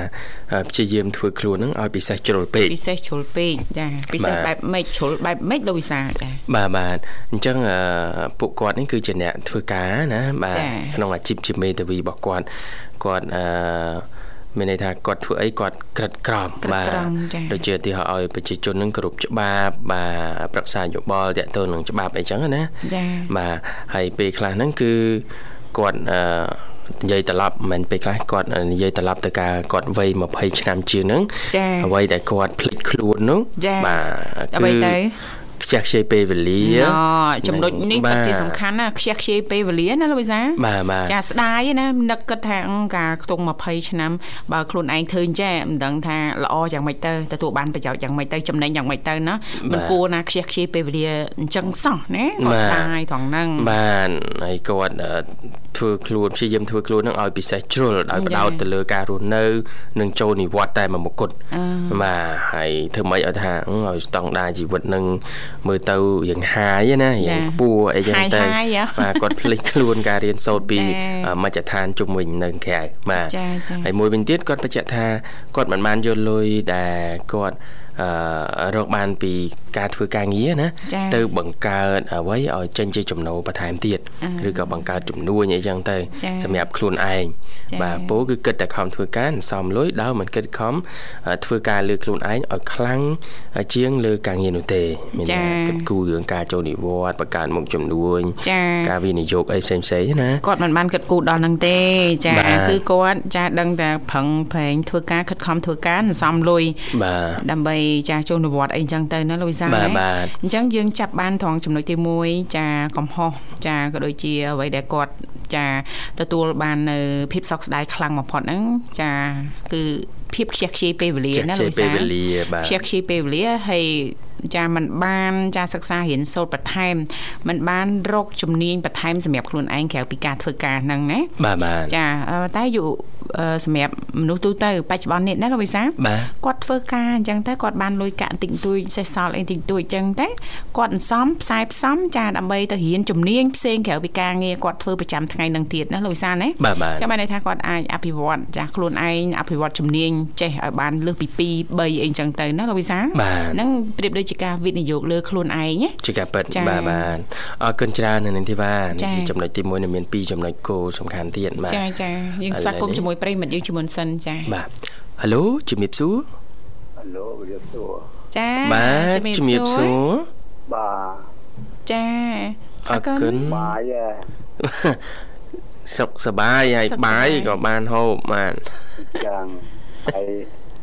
អឺព្យាយាមធ្វើខ្លួនហ្នឹងឲ្យពិសេសជ្រុលពេកពិសេសជ្រុលពេកចាពិសេសបាទបែបម៉េចជ្រុលបែបម៉េចលោកវិសាចាបាទបាទអញ្ចឹងអឺពួកគាត់នេះគឺជាអ្នកធ្វើការណាបាទចា៎ក្នុងអាជីពជាមេធាវីរបស់គាត់គាត់អឺ មានន័យថាគាត់ធ្វើអីគាត់ក្រិតក្រមក្រិតក្រមចា៎ដូចជាឧទាហរណ៍ឲ្យប្រជាជននឹងគ្រប់ច្បាប់បាទប្រឹក្សាយោបល់តាក់ទងនឹងច្បាប់អីចឹងណាចាបាទហើយពេលខ្លះហ្នឹងគឺគាត់អឺនិយាយត្រឡប់មិនមែនពេលខ្លះគាត់និយាយត្រឡប់ទៅការគាត់វ័យ20ឆ្នាំជាងហ្នឹងចាអ្វីដែលគាត់ភ្លេចខ្លួននោះចា៎បាទអ្វីទៅ ខ្ជះខ្ជាយពេលវេលាអូចំណុចនេះបាពិតទជាសំខាន់ណាខ្ជះខ្ជាយពេលវេលាណាលោកវិសាបាទបាទចាស្ដាយណានឹកគិតថាអឺការខ្ទង់20ឆ្នាំបើខ្លួនឯងឃើញចេះមិនដឹងថាល្អយ៉ាងម៉េចទៅទទួលបានប្រយោជន៍យ៉ាងម៉េចទៅចំណេញយ៉ាងម៉េចទៅណាមិនគួរណាខ្ជះខ្ជាយពេលវេលាអញ្ចឹងសោះណាគាត់ស្ដាយត្រង់ហ្នឹងបាទហើយគាត់អឺធ្វើខ្លួនព្យាយាមធ្វើខ្លួននឹងឲ្យពិសេសជ្រុលដោយបដោតចា៎ទៅលើការរស់នៅនិងចូលនិវត្តន៍តែមួយមុខគត់អឺបាទហើយធ្វើម៉េចឲ្យថាអឺឲ្យស្តង់ដារជីវិតនឹងមើលទៅរៀងហាយណារៀងខ្ពស់អីចឹងទៅហាយៗហ៎បាទគាត់ភ្លេចខ្លួនការរៀនសូត្រពីចា៎អឺមជ្ឈដ្ឋានជុំវិញនៅក្រៅបាទចាចាហើយមួយវិញទៀតគាត់បញ្ជាក់ថាគាត់មិនបានយកលុយដែលគាត់អឺ រកបានពីការធ្វើការងារណាចា៎ទៅបង្កើតអ្វីឲ្យចេញជាចំណូលបន្ថែមទៀតអឺឬក៏បង្កើតជំនួញអីចឹងទៅចា៎សម្រាប់ខ្លួនឯងចា៎បាទពូគឺគិតតែខំធ្វើការមិនសមលុយដោយមិនគិតខំអឺធ្វើការលើខ្លួនឯងឲ្យខ្លាំងជាងលើការងារនោះទេមានចា៎ន័យថាគិតគូររឿងការចូលនិវត្តន៍បង្កើតមុខជំនួញចាការវិនិយោគអីផ្សេងៗណាគាត់មិនបានគិតគូរដល់ហ្នឹងទេចាបាទគឺគាត់ចាដឹងតែប្រឹងប្រែងធ្វើការខិតខំធ្វើការសន្សំលុយបាទដើម្បីចាចូលនិវត្តន៍អីចឹងទៅណាលូវីសា បាទ ណា បាទ អញ្ចឹងយើងចាប់បានត្រង់ចំណុចទី1ចាកំហុសចាក៏ដូចជាអ្វីដែលគាត់ចាទទួលបាននៅភាពសោកស្ដាយខ្លាំងបំផុតហ្នឹងចាគឺភាពខ្ជះខ្ជាយពេលវេលា ខ្ជះ ណា ខ្ជា លូ យ វី ពេល សា វេលាបាទ ខ្ជះខ្ជាយពេលវេលាហើយចាมันបានចាសិក្សារៀនសូត្របន្ថែមมันបានរកជំនាញបន្ថែមសម្រាប់ខ្លួនឯងក្រៅពីការធ្វើការហ្នឹងណា បាទបាទ ចាអឺតែយុអឺ សម្រាប់មនុស្សទូទៅបច្ចុប្បន្ននេះណាលោកវិសាបាទគាត់ធ្វើការអញ្ចឹងតែគាត់បានលុយកាក់តិចតួចសេះសល់អីតិចតួចអញ្ចឹងតែគាត់អន្សំផ្សាយផ្សំចាដើម្បីទៅរៀនជំនាញផ្សេងក្រៅពីការងារគាត់ធ្វើប្រចាំថ្ងៃនឹងទៀតណាលោកវិសាណាបាទបាទចាំបានន័យថាគាត់អាចអភិវឌ្ឍចាស់ខ្លួនឯងអភិវឌ្ឍជំនាញចេះឲ្យបានលើសពី2 3អីអញ្ចឹងទៅណាលោកវិសាបាទហ្នឹងប្រៀបដូចជាការវិនិយោគលើខ្លួនឯងណាជាការពិតចា៎បាទបាទអរគុណច្រើននៅនឹងទីបាទចា៎នេះជាចំណុចទី1នៅមាន2ចំណុចគោលសំខាន់ទៀតបាទចាចាយើងស្វាគមន៍ជាមួយប្រិយមិត្តយើងជាមុនសិនចាបាទហៅឡូជំរាបសួរហៅឡូវាសួរចាបាទជំរាបសួរបាទចាអរគុណបាយហ៎សុខសប្បាយហើយសុខសប្បាបាយយក៏បានហូបបាទចឹងហើយ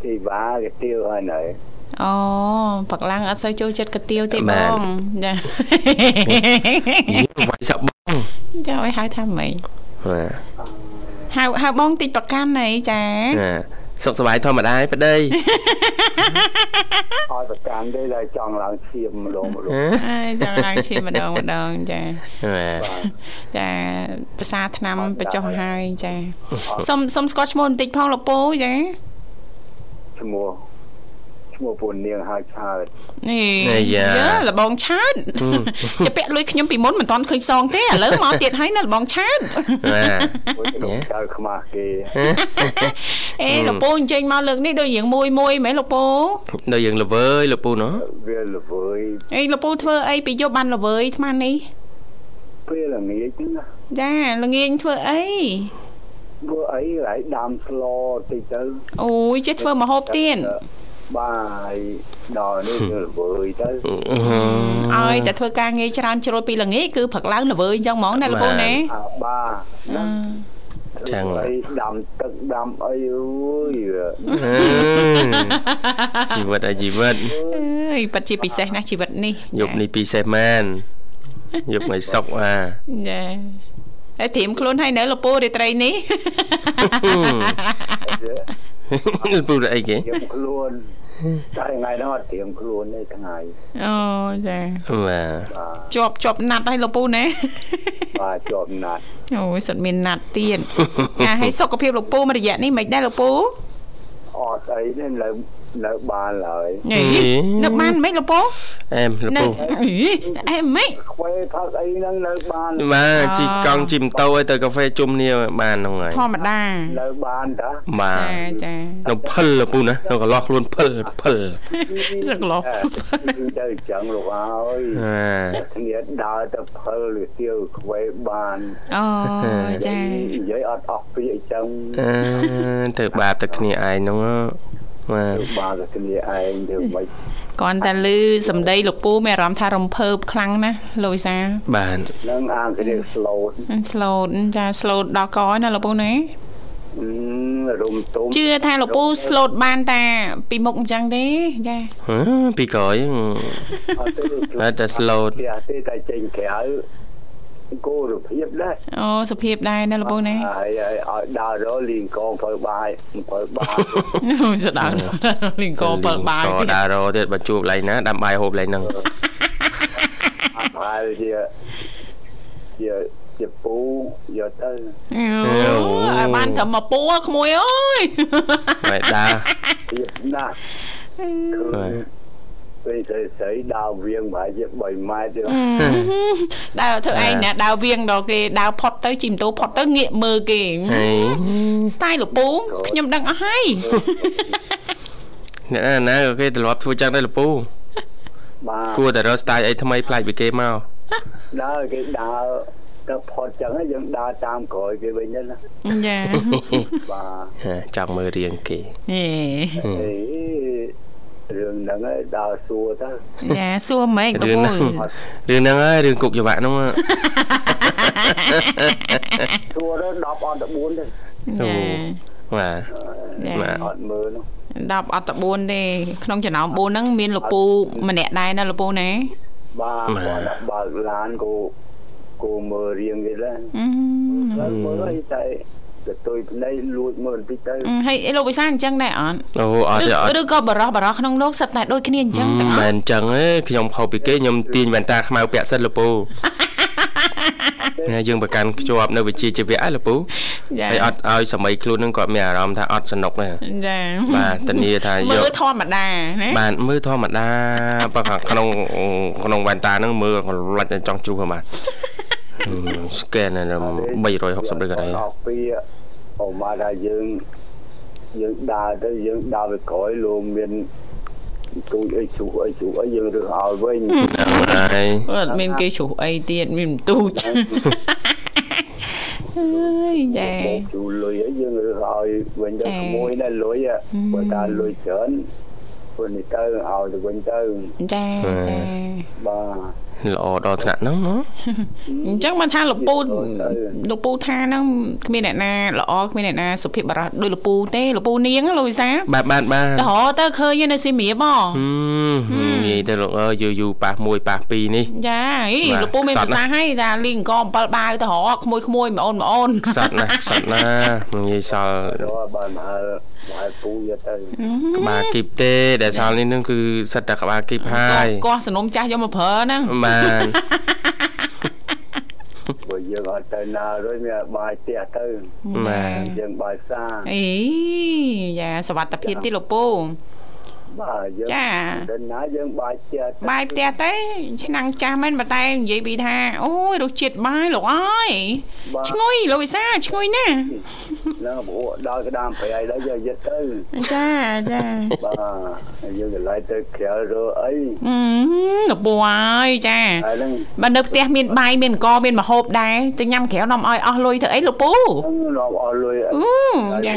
ទីបាគេទៀវហើយនៅអូផឹកឡើងអត់សូវចូលចិត្តកាទៀវទេបាបទងចាយើងវាយសក់បងចាឲ្យហៅថាម៉េចបាទ ហៅហៅបងតិចប្រកាន់អីចាណាសុខសប្បាយធម្មតាឯងប្តីឲ្យប្រកាន់ទេតែចង់ឡើងឈាមម្ដងម្ដងអើយចាំឡើងឈាមម្ដងម្ដងចាបាទចាភាសាឆ្នាំបញ្ចុះហើយចាសុំសុំស្គាល់ឈ្មោះបន្តិចផងលោកពូចាឈ្មោះ ឈ្មោះពូនាងហៅឆើតនេះយើលបងឆើតចាពាក់លុយខ្ញុំពីមុនមិនទាន់ឃើញសងទេឥឡូវមកទៀតហើយណាលបងឆើតបាទមួយក្នុងចៅខ្មាស់គេអេលោកពូអញ្ជើញមកលើកនេះដូចរៀងមួយមួយមែនលោកពូដល់យើងល្វើយលោកពូណោះវាល្វើយអីលោកពូធ្វើអីពីយប់បានល្វើយអាត្មានេះពេលល្ងាចហ្នឹងណាចាល្ងាចធ្វើអីធ្វើអីហើយដាំស្លតិចទៅអូយចេះធ្វើម្ហូបទៀត បាយដល់នេះវាល្វើយទៅឲ្យតែធ្វើការងារច្រើនជ្រុលពីល្ងាចគឺព្រឹកឡើងល្វើយអញ្ចឹងហ្មងណាលោកពូណាអាបាអឺចឹងអីដាំទឹកដាំអីអូយវាជីវិតឲ្យជីវិតអើយពិតជាពិសេសណាស់ជីវិតនេះយប់នេះពិសេសមែនយប់ថ្ងៃសុកអាចាហើយត្រៀមខ្លួនឲ្យនៅលោកពូរាត្រីនេះ ពូរអីគេត្រៀមខ្លួនតែថ្ងៃហ្នឹងអត់ត្រៀមខ្លួនទេថ្ងៃអូចាបាទបាទជាប់ជាប់ណាត់ឲ្យលោកពូណាបាទជាប់ណាត់អូយសិតមានណាត់ទៀតចាហើយសុខភាពលោកពូមួយរយៈនេះមិនដែរលោកពូអត់អីទេលើ នៅបានឡើយហេនៅបានមិនលោកពូអែមលនៅពូអីអេមិនខ្វេផឹកអីហ្នឹងនៅបានបាទជីកង់ជីម៉ូតូឲ្យទៅកាហ្វេជុំគ្នាបានហ្នឹងហើយធម្មតានៅបានតាបាទចាចានៅភិលលពូណានៅកន្លោះខ្លួនភិលភិលសក្លោគឺទៅចឹងលោកអើយអាគ្នាដើរទៅផលឬទៀវខ្វេបានអូចានិយាយអត់អស់ពាក្យអញ្ចឹងអឺទៅបាបតែគ្នាឯងហ្នឹង បាទទៅបានតែគ្នាឯងទៅមិនគ្រាន់តែឮសម្ដីលោកពូមានអារម្មណ៍ថារំភើបខ្លាំងណាស់លោកវិសាបាទនឹងអាងគ្នា slow ស្លូតចាស្លូតដល់កណាលោកពូណារុំទុំជឿថាលោកពូស្លូតបានតាពីមុខអញ្ចឹងទេចាហឺពីក្រោយអត់ទេហត់តែ slow ផ្ទះទេតែចេញក្រៅ គោរភាពដែរអូសុភាពដែរណាលោកពូណាហើយហើយឲ្យដើររលីងកងធ្វើបាយធ្វើបាយសដៅលីងកបើបាយក៏ដើររទៀតបើជួបឡៃណាដាំបាយហូបឡៃហ្នឹងអត់ហើយជាជាជាពូយកទៅអូឲ្យបានត្រឹមមកពូក្មួយអើយហើយដើរទៀតណាស់គឺ ពេលស្រីស្រីដើរវៀងប្រហែលជា3ម៉ែត្រទេដើរធ្វើឯងណាដើរវៀងដល់គេដើរផុតទៅជីម៉ូតូផុតទៅងាកមើលគេហើយស្ទាយលោកពូខ្ញុំដឹងអស់ហើយអ្នកណាណាក៏គេទ្រលាប់ធ្វើចឹងដែរលពូបាទគួរតែរក style អីថ្មីប្លែកពីគេមកដើរគេដើរទៅផុតចឹងហើយយើងដើរតាមក្រោយគេវិញណាចាបាទហាចង់មើលរៀងគេហេអេ រឿងហ្នឹងឯងដើរសួរទៅចាសួរម៉េចលោករឿងពូហ្នឹងរឿងហ្នឹងហើយរឿងគុកច្បាក់ហ្នឹងសួរទៅ10អត់ទៅ4ទេចាបាទចាបាទអត់មើលនោះ10អត់ទៅ4ទេក្នុងចំណោម4ហ្នឹងមានលោកពូម្នាក់ដែរណាលោកពូណាបាទគាត់ដាក់បើកឡានគោគោមើលរៀងគេដែរអឺហើយមើលអីតែ ទៅទុយភ្នែកលួចមើលបន្តិចទៅហើយលោកវិសាលអញ្ចឹងដែរអត់អូអត់ទេអត់ឬក៏បរោះបរោះក្នុងលោកសិតតែដូចគ្នាអញ្ចឹងទាំងអមែស់នចឹងទេខ្ញុំខុសពីគេខ្ញុំទាញវ៉ែនតាខ្មៅពាក់សិនលពូណាយើងប្រកាន់ខ្ជាប់នៅវិជ្ជាជីវៈហ្នឹងលពូចាហើយអត់ឲ្យសម័យខ្លួនហ្នឹងគាត់មានអារម្មណ៍ថាអត់សនុកទេចាបាទធានាថាយមើលកធម្មតាណាបាទមើលធម្មតាបើក្នុងក្នុងវ៉ែនតាហ្នឹងមើលកន្លាច់តែចង់ជ្រុះហ្នឹង បាទ scan 360ដឺក្រេអស់ពីអូម៉ាថាយើងយើងដើរទៅយើងដើរទៅក្រោយលោកមានទូចអីជ្រុះអីជ្រុះអីយើងរើសឲ្យវិញហើយអត់មានគេជ្រុះអីទៀតមានបន្ទូចអើយចាមកជូលុយអីយើងរើសឲ្យវិញទៅចា៎ក្មួយដែរលុយហ៎បើតាលុយច្រើនព្រោះនេះទៅឲ្យទៅវិញទៅចាចាបាទ ល្អដល់ថ្នាក់ហ្នឹងណាអញ្ចឹងបានថាលោកពូលោកពូថាហ្នឹងគ្មានអ្នកណាល្អគ្មានអ្នកណាសុភាពបរោះដូចលោកពូទេលោកពូនាងលោកវិសាបាទបាទបាទទៅរកទៅឃើញនៅសៀមរាបហ៎ហឹមនិយាយទៅលោកអើយយូរយូរប៉ះមួយប៉ះពីរនេះចាអីបាទលោកពូមានខ្សប្រត់ណាស់សាសន៍ឲ្យថាលីងអង្គអំ7បាវទៅរកក្មួយក្មួយៗម្អូនម្អូនខ្សត់ណាស់ខ្សត់ណាស់និយាយសល់ដល់បើម ហើមហើពូយកទៅក្បាលគីបទេដែលសល់នេះនឹងគឺសិតតែក្បាលគីបហើយកោះសនំចាស់យកមកប្រើហ្នឹងបាទបើយើងអត់ទៅណារួចមានបាយផ្ទះទៅបាទយើងបាយផ្សារអីយ៉ាសវត្ថភាពទីលោកពូ បាទយើងចាទៅណាយើងបាយផ្ទះទៅបាយផ្ទះទេឆ្នាំងចាស់មែនប៉ុន្តែនិយាយពីថាអូយរសជាតិបាយលោកអើយបាទឈ្ងុយលោកវិសាឈ្ងុយណាស់ហ្នឹងព្រោះដល់ក្តាមប្រៃដល់យើងយកទៅចាចាបាទយើងកន្លែងទៅក្រៅរកអីអឺលោកពូអើយចាហើយហ្នឹងបើនៅផ្ទះមានបាយមានអង្គមានម្ហូបដែរទៅញ៉ាំក្រៅនាំឲ្យអស់លុយទៅអីលោកពូហ្នឹងរកអស់លុយអឺចា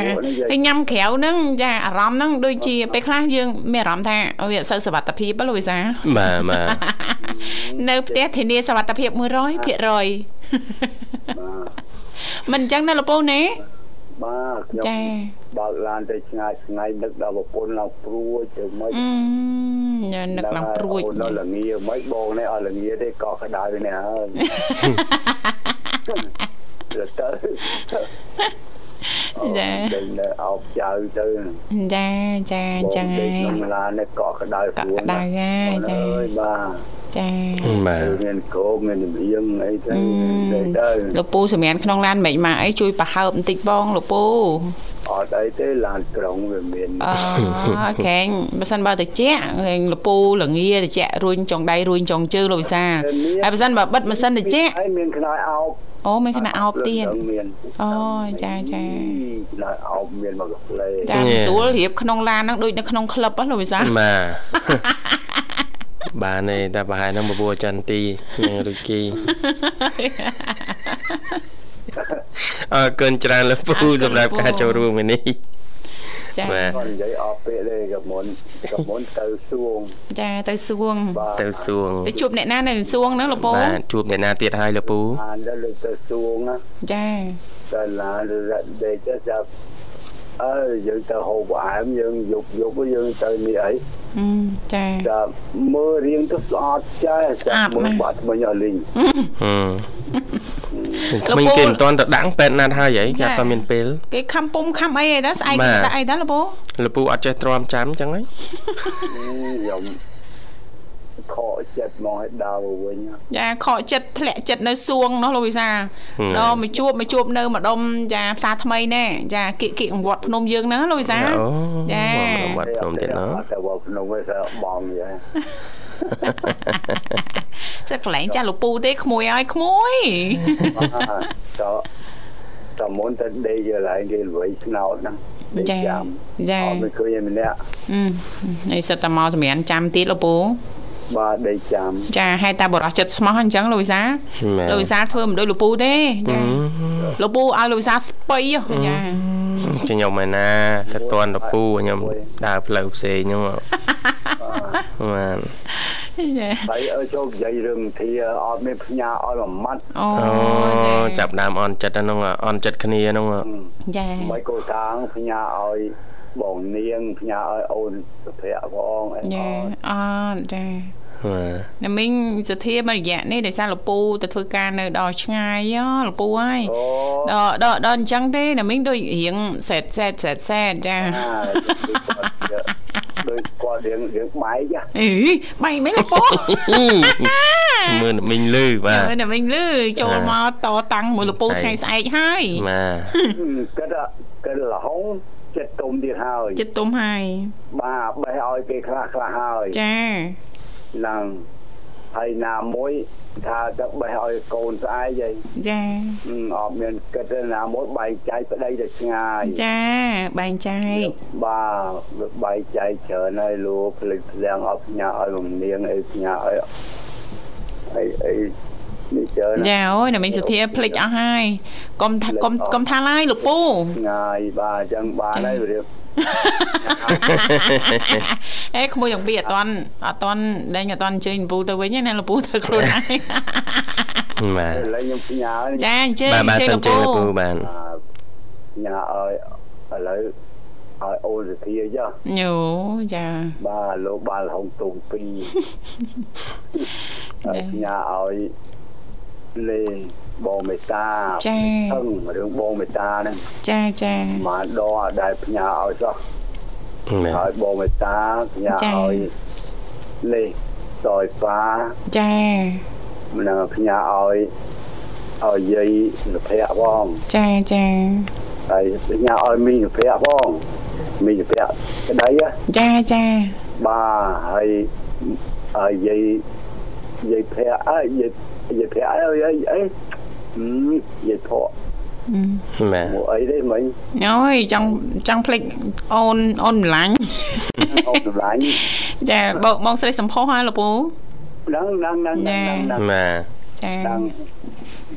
ហើយញ៉ាំក្រៅហ្នឹងចាអារម្មណ៍ហ្នឹងដូចជាពេលខ្លះយើងមានអារម្មណ៍ថាវាអត់សូវសុវត្ថិភាពហ៎លោកវិសាបាទបាទនៅផ្ទះធានាសុវត្ថិភាព100%មិនអញ្ចឹងណាលោកពូណាបាទខ្ញុំចាបើកឡានទៅឆ្ងាយឆ្ងាយនឹកដល់ប្រពន្ធឡើងព្រួយទៅមិនអឺញ៉ាំនឹកឡើងព្រួចអូនដល់ល្ងាមិនបងនេះអត់ល្ងាទេកក់ក្ដៅនេះហើយទៅទៅ ចាទៅនៅអោបចៅទៅចាចាអញ្ចឹងហើបងយក្នុងឡាននេះកក់ក្ដៅកក់ក្ដៅហើយចាអើយបាទចាបាទមានគោមានលៀងអីទៅអឺទៅទៅលោកពូសម្រានក្នុងឡានមិនមកអីជួយប្រហើបបន្តិចបងលោកពូអអត់អីទេឡានក្រុងវាមានអក្រែងបើសិនបើតិចលពូលងាតិចរួញចុងដៃរួញចុងជើងលោកវិសាហើយបើសិនបើបិទម៉ាស៊ីនតិចហើយមានខ្នើយអោប អូមានខណៈអោបទៀតមានអូចាចាខ្នើយអោបមានមកកាផ្លេចាស្រួលរៀបក្នុងឡានហ្នឹងដូចនៅក្នុងក្លឹបហ្នឹងលោកវិសាបាទបានទេតែប្រហែលហ្នឹងបបួរចន្ទទីនិងរុគីអរគុណច្រើនលោកពូសម្រាប់ការចូលរួមថ្ងៃនេះ ចាបាទគាត់និយាយអស់ពេលទេក៏មុនក៏មុនទៅសួងចាទៅសួងបាទទៅសួងទៅជួបអ្នកណានៅសួងហ្នឹងលោកពូបាទជួបអ្នកណាទៀតហើយលោកពូអានទៅទៅសួងណាចាតែឡានរត់ដេកទៅចាប់អើយើងទៅហូបអាហារយើងយប់យប់យើងទៅនេះអីអឺចាចាប់មើលរៀងទៅស្អាតចាស់ស្អាតមើលណាស់បាត់មិញអស់លីងហឹម ក្មេងគេមិនទាន់ទៅដាក់ពេទ្យណាត់ហើយហីគេអត់មានពេលគេខំពុំខំអីឯតាស្អែកបាទដាក់អីតាលោកពូលោកពូអត់ចេះទ្រាំចាំអញ្ចឹងហីខ្ញុំខកចិត្តមកឲ្យដើរទៅវិញចាខកចិត្តធ្លាក់ចិត្តនៅសួងនោះលោកវិសាដល់មកជួបមកជួបនៅម្ដុំចាផ្សារថ្មីណែចាគៀកគៀកវត្តភ្នំយើងហ្នឹងលោកវិសាអូចាវត្តភ្នំទៀតណោះតែវត្តភ្នំវិញសើបងយ៉ាង សិតកន្លែងចាស់លោកពូទេក្មួយឲ្យក្មួយតតមុនទៅដេកយកឡើងគេល្វីស្នោតហ្នឹងដេកចាចាំចាអត់មិនឃើញឯម្នាក់អឺនេះសិតតែមកសម្រានចាំទៀតលោកពូបាទដេកចាំចាហេតុតែបរោះចិត្តស្មោះអញ្ចឹងលោកវិសាមែនលោកវិសាធ្វើមិនដូចលោកពូទេចាលោកពូឲ្យលោកវិសាស្ពៃហ៎ចាខ្ញុំឯណាទៅតន់លពូខ្ញុំដើរផ្លូវផ្សេងហ្នឹងមក បាទចាហើយអើចូលនិយាយរឿងធាអត់មានផ្ញើឲ្យមួយម៉ាត់អូអូចាប់ដើមអន់ចិត្តហ្នឹងអន់ចិត្តគ្នាហ្នឹងចាមិយកូតាងផ្ញើឲ្យបងនាងផ្ញើឲ្យអូនសុភ័ក្រផងអីអចាត់អត់ចាបាទណាមីងសធាមករយៈនេះដោយសារលពូទៅធ្វើការនៅដល់ឆ្ងាយហ៎លពូហើយអូដល់ដល់ដល់អញ្ចឹងទេណាមីងដូចរៀងសែតសែតសែតសែតចា ដូចគាត់រៀងរៀងបែកអីបៃមិនលពូមើលមីងលឺបាទមើលណាមីងលឺចូលមកតតាំងមួយលពូថ្ងៃស្អែកហើយបាទគិតថាគិតលហុងចិត្តទុំទៀតហើយចិត្តទុំហើយបាទបេះឲ្យគេខ្លះខ្លះហើយចាហ្នឹង ហើយណាមួយថាទៅបេះឲ្យកូនស្អែកអីចាអឺអត់មានគិតទេណាមួយបែកចែកប្តីទៅឆ្ងាយចាបែងចែកបាទវាបែកចែកច្រើនហើយលូផ្លេចផ្លាំងអត់ផ្ញើឲ្យរំនាងអីផ្ញើឲ្យអីអីនេះច្រើនណាស់ចាអូយណាមីងសធាភ្លេចអស់ហើយកុំថាកុំកុំថាឡើយលពូឆ្ងាយបាទអញ្ចឹងបានហើយរៀប អេក្មួយទាំងពីរអត់តន់អត់តន់ដេញអត់តន់អញ្ជើញលពូទៅវិញទេណាលពូទៅខ្លួនឯងបាទឥឡូវខ្ញុំផ្ញើចាអញ្ជើញបាទអបាទញ្ជើញសិនលជើពូងលពូបាទផ្ញើឲ្យឥឡូវឲ្យអូនសធាចុះញូចាបាទលោកបាលហុងទុំពីរហើយផ្ញើឲ្យលេ បងមេតាចាហឹងរឿងបងមេតាហ្នឹងចាចាមកដងឲ្យដែលផ្ញើឲ្យចុះបាទហើយបងមេតាផ្ញើចា៎ឲ្យលេសយប៉ាចានឹងផ្ញើឲ្យឲ្យយាយសុភ័ក្រផងចាចាហើយផ្ញើឲ្យមីងសុភ័ក្រផងមីងសុភ័ក្រក្តីហ៎ចាចាបាទហើយហើយយាយយាយភ័ក្រអើយយាយយាយភ័ក្រអើយអីអីហឹម យាយភ័ក្របាទមកអីទេមិញអូយចង់ចង់ភ្លេចអូនអូនម្លាញ់អូនសម្លាញ់ចាបងបងស្រីសំផុសហើយលពូដឹងដឹងដឹងដឹងដឹងបាទចាដឹង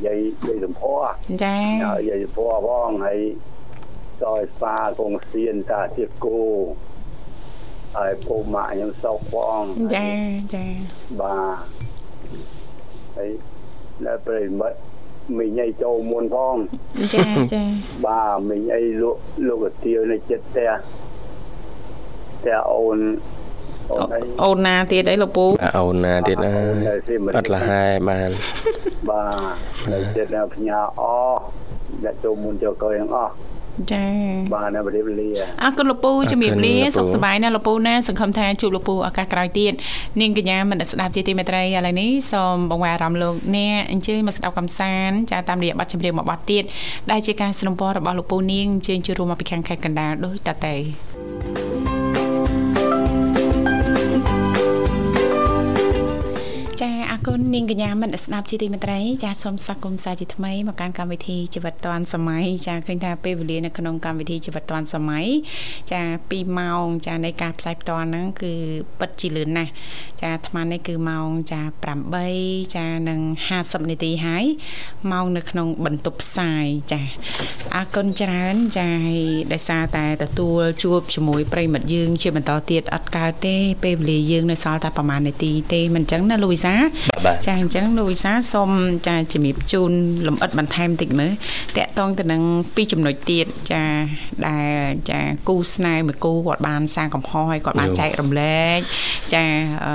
យាយយាយសំភ័រចាហើយយាយសំភ័រផងហើយតយស្វាកងសៀនតាជាគោហើយពូម៉ាក់ខ្ញុំសោកផងចាចាបាទហើយនៅប្រិមិត្ត មីងឲ្យចូលមុនផងចាចាបាទមីងអីលោកលោកកាទៀវនៅចិត្តផ្ទះផ្ទះអូនអូនអីអូនណាទៀតអីលពូបាទអូនណាទៀតណាអូននៅសៀមរាបអត់លះហើយបានបាទនៅចិត្តនៅផ្ញើអស់អ្នកចូលមុនចូលក្រោយទាំងអស់ ចា បាទនៅប្រទេសលា អរគុណលោកពូជំរាបលា អរគុណលោកពូ សុខសប្បាយណាស់លោកពូណាសង្ឃឹមថាជួបលោកពូឱកាសក្រោយទៀតនាងកញ្ញាមនស្សស្ដាប់ជាទីមេត្រីឥឡូវនេះសូមបង្វែរអារម្មណ៍លោកអ្នកអញ្ជើញមកស្ដាប់កំសាន្តចាតាមរយៈបទចម្រៀងមួយបទទៀតដែលជាការสนับสนุนរបស់លោកពូនាងអញ្ជើញជួយរួមមកពីខាងខេត្តកណ្ដាលដូចតទៅចាអ គុណនាងកញ្ញាមនស្សស្ដាប់ជាទីមេត្រីចាសូមស្វាគមន៍សាជាថ្មីមកកាន់កម្មវិធីជីវិតឌွန်សម័យចាឃើញថាពេលវេលានៅក្នុងកម្មវិធីជីវិតឌွန်សម័យចា2ម៉ោងចានៃការផ្សាយផ្ទាល់ហ្នឹងគឺពិតជាលឿនណាស់ចាអាត្មានេះគឺម៉ោងចា8ចានឹង50នាទីហើយម៉ោងនៅក្នុងបន្ទប់ផ្សាយចាអរគុណច្រើនចាហើយដោយសារតែទទួលជួបជាមួយប្រិមិត្តយើងជាបន្តទៀតអត់កើតទេពេលវេលាយើងនៅសល់តែប្រហែលនាទីទេមិនអញ្ចឹងណាលូវីសាបាទចាអញ្ចឹងលោកវិសាសូមចាជំរាបជូនលម្អិតបន្ថែមតិចមើលតកតងទៅនឹងពីរចំណុចទៀតចាដែលចាគូស្នេហ៍មួយគូគាត់បានសាងកំហុសហើយគាត់បានចែករំលែកចាអឺ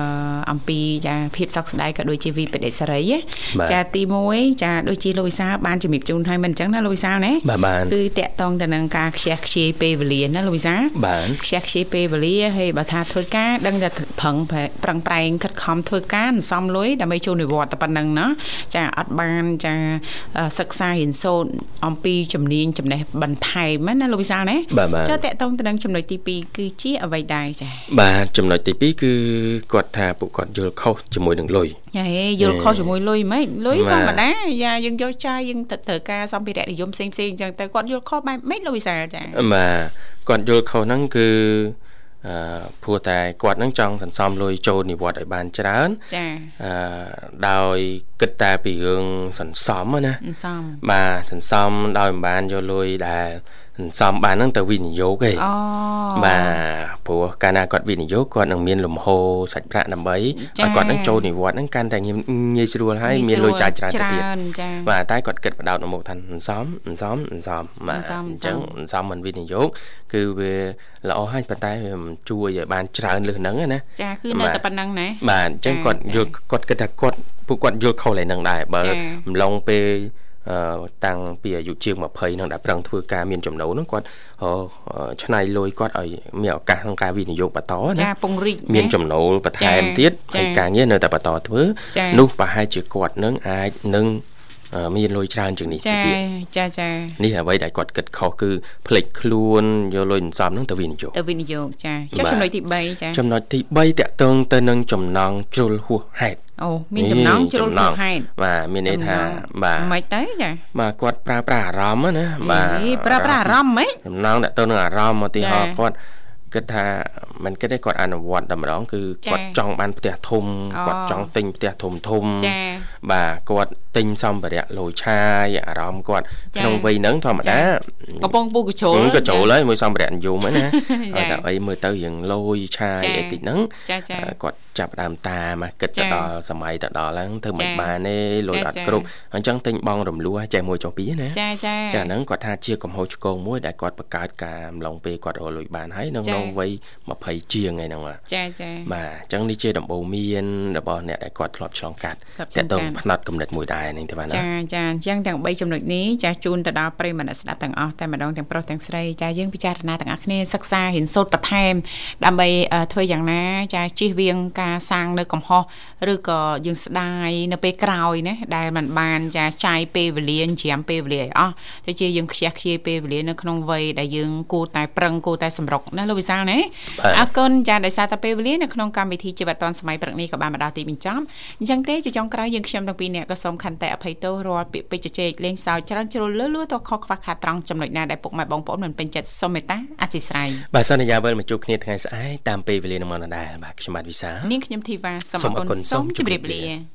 អំពីចាភាពសោកស្ដាយក៏ដូចជាវិបត្តិសេរីណាបាទចាទី1ចាដូចជាលោកវិសាបានជំរាបជូនហើយមិនអញ្ចឹងណាលោកវិសាណាបាទបានគឺតកតងទៅនឹងការខ្ជះខ្ជាយពេលវេលាណាលោកវិសាបានខ្ជះខ្ជាយពេលវេលាហើយបើថាធ្វើការដឹងតែប្រឹងប្រឹងប្រែងខិតខំធ្វើការសន្សំលុយដើម្បីចូលនិវត្តន៍តែប៉ុណ្្នឹងណាចាអត់បានចាអឺសិក្សារៀនសូត្រអំពីជំនាញចំណេះបន្ថែមណាលោកវិសាលណាបាទបាទចាតកតងទៅនឹងចំណុចទី2គឺជាអ្វីដែរចាបាទចំណុចទី2គឺគាត់ថាពួកគាត់យល់ខុសជាមួយនឹងលុយហេយល់ខុសជាមួយលុយហ្មងលុយបាទធម្មតាយ៉ាយើងយកចាយយើងទៅត្រូវការសម្ភារៈនិយមផ្សេងផ្សេងអញ្ចឹងទៅគាត់យល់ខុសបែបម៉េចលោកវិសាលចាបាទគាត់យល់ខុសហ្នឹងគឺ អឺព្រោះតែគាត់ហ្នឹងចង់សន្សំលុយចូលនិវត្តន៍ឲ្យបានច្រើនចាអឺដោយគិតតែពីរឿងសន្សំហ្នឹងណាអន្សំបាទសន្សំដោយមិនបានយកលុយដែល សន្សំបានហ្នឹងទៅវិនិយោគឯងអូបាទព្រោះកាលណាគាត់វិនិយោគគាត់នឹងមានលំហូរសាច់ប្រាក់ដើម្បីចា៎ឲ្យគាត់នឹងចូលនិវត្តន៍ហ្នឹងកាន់តែងាយងាយស្រួលហើយមានលុយចាយច្រើនទៅទៀតច្រើនចាបាទតែគាត់គិតបដោតនៅមុខថាអន្សំអន្សំអន្សំបាទអន្សំអញ្ចឹងអន្សំមិនវិនិយោគគឺវាល្អហើយប៉ុន្តែវាមិនជួយឲ្យបានច្រើនលើសហ្នឹងណាចាគឺនៅតែប៉ុណ្្នឹងណាបាទអញ្ចឹងចា៎គាត់យល់គាត់គិតថាគាត់ពួកគាត់យល់ខុសឡើងហ្នឹងដែរបើចា៎ម្លងពេលអឺ តាំងពីអាយុជាង20ហ្នឹងដែលប្រឹងធ្វើការមានចំណូលហ្នឹងគាត់អឺឆ្នៃលុយគាត់ឲ្យមានឱកាសក្នុងការវិនិយោគបន្តណាចាពង្រីកមានណាចំណូលបន្ថែមចា៎ទៀតចា៎ហើយការងារនៅតែបន្តធ្វើចា៎នោះប្រហែលជាគាត់នឹងអាចនឹងអឺមានលុយច្រើនជាងនេះទៅចាទៀតចាចានេះអ្វីដែលគាត់គិតខុសគឺផ្លេចខ្លួនយកលុយសន្សំហ្នឹងទៅវិនិយោគទៅវិនិយោគចាចុះបាទចំណុចទី3ចាចំណុចទី3តកតងទៅនឹងចំណងជ្រុលហួសហេតុ អូមានចំណងជ្រុលចំណហួងសហេតុបាទមានន័យថាបាទមិនទៅចាបាទគាត់ប្រើប្រាស់អារម្មណ៍ណាបាទអីប្រើប្រាស់អារម្មណ៍ហ្មងចំណងតកតងនឹងអារម្មណ៍ឧទាហរណ៍ចា៎គាត់គិតថាមិនគិតទេគាត់អនុវត្តតែម្ដងគឺចា៎គាត់ចង់បានផ្ទះធំអូគាត់ចង់ទិញផ្ទះធំធំចា បាទគាត់ទិញសម្ភារៈលោឆាយអារម្មណ៍គាត់ចា៎ក្នុងវ័យហ្នឹងធម្មតាកំពុងពូកញ្ជ្រោលហឹមក៏ចូលហើយមួយសម្ភារៈនិយមហ្នឹងណាចា៎ហើយតែអីមើលទៅរៀងលោយឆាយចា៎អីតិចហ្នឹងចាចាអឺគាត់ចាប់ផ្ដើមតាមមកគិតទៅចា៎ដល់សម័យទៅដល់ហ្នឹងធ្វើមិនចា៎បានទេលុយចា៎អត់ចា៎គ្រប់អញ្ចឹងទិញបងរំលោះចេះមួយចុះពីរណាចាចាចាហ្នឹងគាត់ថាជាកំហុសឆ្គងមួយដែលគាត់បង្កើតការអំឡុងពេលគាត់រកលុយបានហើយនៅចា៎ក្នុងវ័យ20ជាងឯហ្នឹងបាទចាចាបាទអញ្ចឹងនេះជាដំបូន្មានរបស់អ្នកដែលគាត់ធ្លាប់ឆ្លងកាត់ធ្លាប់ឆ្លតែងតកាងត់ផ្នែកកំណត់មួយដែរនេះទេបាទណាចាចាអញ្ចឹងទាំង3ចំណុចនេះចាជូនទៅដល់ប្រិយមិត្តអ្នកស្ដាប់ទាំងអស់តែម្ដងទាំងប្រុសទាំងស្រីចាយើងពិចារណាទាំងអស់គ្នាសិក្សារៀនសូត្របន្ថែមដើម្បីអឺធ្វើយ៉ាងណាចាជៀសវាងការសាងនៅកំហុសឬក៏យើងស្ដាយនៅពេលក្រោយណាដែលมันបានចាចាយពេលវេលាច្រាមពេលវេលាឲ្យអស់ទៅជាយើងខ្ជះខ្ជាយពេលវេលានៅក្នុងវ័យដែលយើងគួរតែប្រឹងគួរតែសម្រុកណាលោកវិសាលណាបាទអរគុណចាដោយសារតែពេលវេលានៅក្នុងកម្មវិធីជីវិតឌុនសម័យព្រឹកនេះក៏បានមកដល់ទីបញ្ចប់អញ្ចឹងទេជាចុងក្រោយយើងខ្ញុំទាំងពីរនាក់ក៏សូមខន្តីអភ័យទោសរាល់ពាក្យពេចន៍ជជែកលេងសើចច្រើនជ្រុលលឺលួតខុសខ្វះខាតត្រង់ចំណុចណាដែលពុកម៉ែបងប្អូនមិនពេញចិត្តសូមមេត្តាអធិស្ឋានបាទសន្យាវិលមកជួបគ្នាថ្ងៃស្អែកតាមពេលវេលានឹងមកដដែលបាទខ្ញុំបាទវិសាលនាងខ្ញុំធីវ៉ាសូមសូអមរអរគុគុណណសូមសូមជម្រាបជម្រាបលាលា